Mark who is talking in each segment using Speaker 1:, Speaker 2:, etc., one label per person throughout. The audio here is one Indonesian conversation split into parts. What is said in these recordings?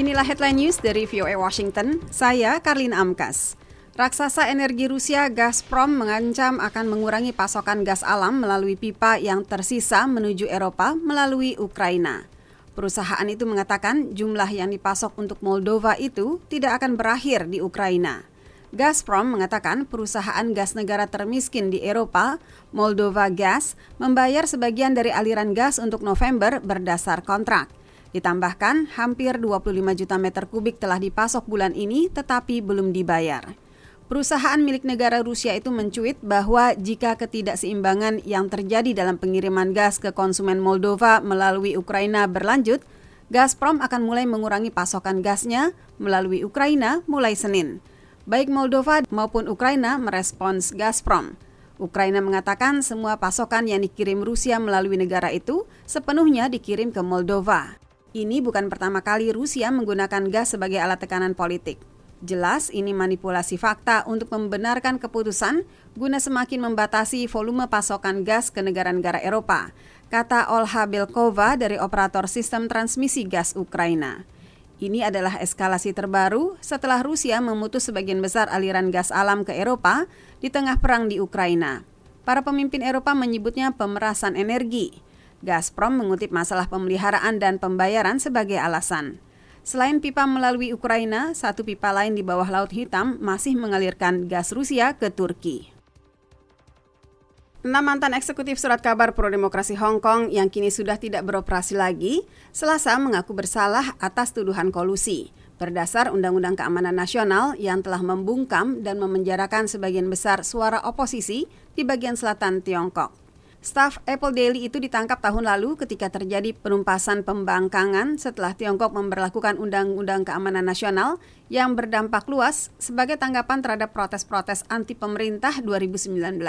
Speaker 1: Inilah headline news dari VOA Washington. Saya Karlina Amkas. Raksasa energi Rusia Gazprom mengancam akan mengurangi pasokan gas alam melalui pipa yang tersisa menuju Eropa melalui Ukraina. Perusahaan itu mengatakan jumlah yang dipasok untuk Moldova itu tidak akan berakhir di Ukraina. Gazprom mengatakan perusahaan gas negara termiskin di Eropa, Moldova Gas, membayar sebagian dari aliran gas untuk November berdasar kontrak. Ditambahkan, hampir 25 juta meter kubik telah dipasok bulan ini tetapi belum dibayar. Perusahaan milik negara Rusia itu mencuit bahwa jika ketidakseimbangan yang terjadi dalam pengiriman gas ke konsumen Moldova melalui Ukraina berlanjut, Gazprom akan mulai mengurangi pasokan gasnya melalui Ukraina mulai Senin. Baik Moldova maupun Ukraina merespons Gazprom. Ukraina mengatakan semua pasokan yang dikirim Rusia melalui negara itu sepenuhnya dikirim ke Moldova. Ini bukan pertama kali Rusia menggunakan gas sebagai alat tekanan politik. Jelas ini manipulasi fakta untuk membenarkan keputusan guna semakin membatasi volume pasokan gas ke negara-negara Eropa, kata Olha Belkova dari operator sistem transmisi gas Ukraina. Ini adalah eskalasi terbaru setelah Rusia memutus sebagian besar aliran gas alam ke Eropa di tengah perang di Ukraina. Para pemimpin Eropa menyebutnya pemerasan energi. Gazprom mengutip masalah pemeliharaan dan pembayaran sebagai alasan. Selain pipa melalui Ukraina, satu pipa lain di bawah Laut Hitam masih mengalirkan gas Rusia ke Turki. Enam mantan eksekutif surat kabar pro-demokrasi Hong Kong yang kini sudah tidak beroperasi lagi, selasa mengaku bersalah atas tuduhan kolusi berdasar Undang-Undang Keamanan Nasional yang telah membungkam dan memenjarakan sebagian besar suara oposisi di bagian selatan Tiongkok. Staf Apple Daily itu ditangkap tahun lalu ketika terjadi penumpasan pembangkangan setelah Tiongkok memperlakukan Undang-Undang Keamanan Nasional yang berdampak luas sebagai tanggapan terhadap protes-protes anti pemerintah 2019.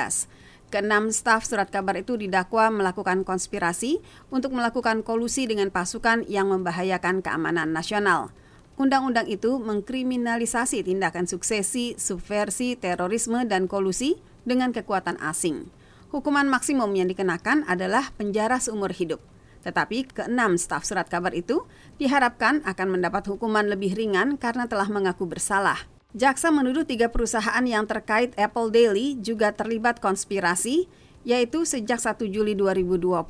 Speaker 1: Keenam staf surat kabar itu didakwa melakukan konspirasi untuk melakukan kolusi dengan pasukan yang membahayakan keamanan nasional. Undang-undang itu mengkriminalisasi tindakan suksesi, subversi, terorisme, dan kolusi dengan kekuatan asing. Hukuman maksimum yang dikenakan adalah penjara seumur hidup. Tetapi keenam staf surat kabar itu diharapkan akan mendapat hukuman lebih ringan karena telah mengaku bersalah. Jaksa menuduh tiga perusahaan yang terkait Apple Daily juga terlibat konspirasi, yaitu sejak 1 Juli 2020,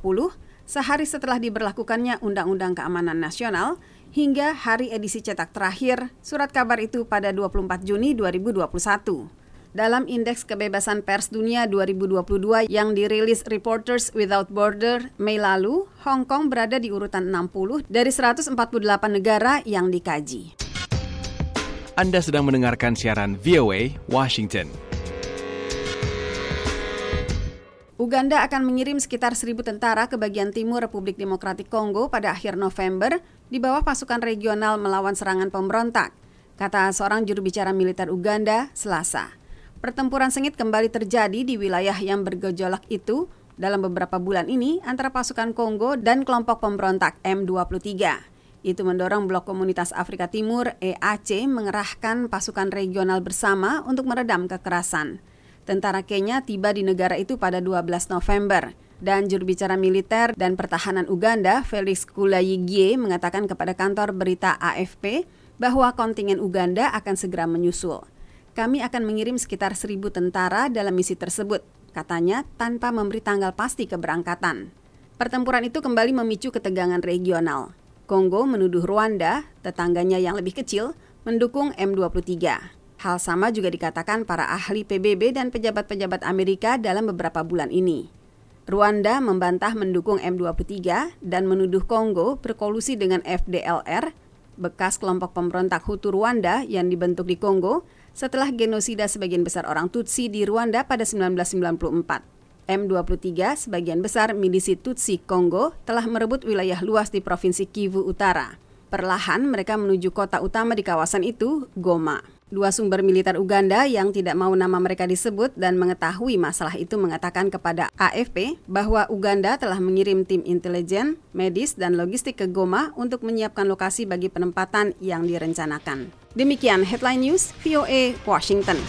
Speaker 1: sehari setelah diberlakukannya Undang-Undang Keamanan Nasional, hingga hari edisi cetak terakhir surat kabar itu pada 24 Juni 2021 dalam Indeks Kebebasan Pers Dunia 2022 yang dirilis Reporters Without Border Mei lalu, Hong Kong berada di urutan 60 dari 148 negara yang dikaji.
Speaker 2: Anda sedang mendengarkan siaran VOA Washington.
Speaker 1: Uganda akan mengirim sekitar seribu tentara ke bagian timur Republik Demokratik Kongo pada akhir November di bawah pasukan regional melawan serangan pemberontak, kata seorang juru bicara militer Uganda Selasa. Pertempuran sengit kembali terjadi di wilayah yang bergejolak itu dalam beberapa bulan ini antara pasukan Kongo dan kelompok pemberontak M23. Itu mendorong Blok Komunitas Afrika Timur EAC mengerahkan pasukan regional bersama untuk meredam kekerasan. Tentara Kenya tiba di negara itu pada 12 November dan juru bicara militer dan pertahanan Uganda Felix Kulayigie mengatakan kepada kantor berita AFP bahwa kontingen Uganda akan segera menyusul. Kami akan mengirim sekitar seribu tentara dalam misi tersebut, katanya tanpa memberi tanggal pasti keberangkatan. Pertempuran itu kembali memicu ketegangan regional. Kongo menuduh Rwanda, tetangganya yang lebih kecil, mendukung M23. Hal sama juga dikatakan para ahli PBB dan pejabat-pejabat Amerika dalam beberapa bulan ini. Rwanda membantah mendukung M23 dan menuduh Kongo berkolusi dengan FDLR, bekas kelompok pemberontak Hutu Rwanda yang dibentuk di Kongo, setelah genosida sebagian besar orang Tutsi di Rwanda pada 1994. M23, sebagian besar milisi Tutsi Kongo, telah merebut wilayah luas di Provinsi Kivu Utara. Perlahan mereka menuju kota utama di kawasan itu, Goma. Dua sumber militer Uganda yang tidak mau nama mereka disebut dan mengetahui masalah itu mengatakan kepada AFP bahwa Uganda telah mengirim tim intelijen, medis, dan logistik ke Goma untuk menyiapkan lokasi bagi penempatan yang direncanakan. Demikian headline news VOA Washington.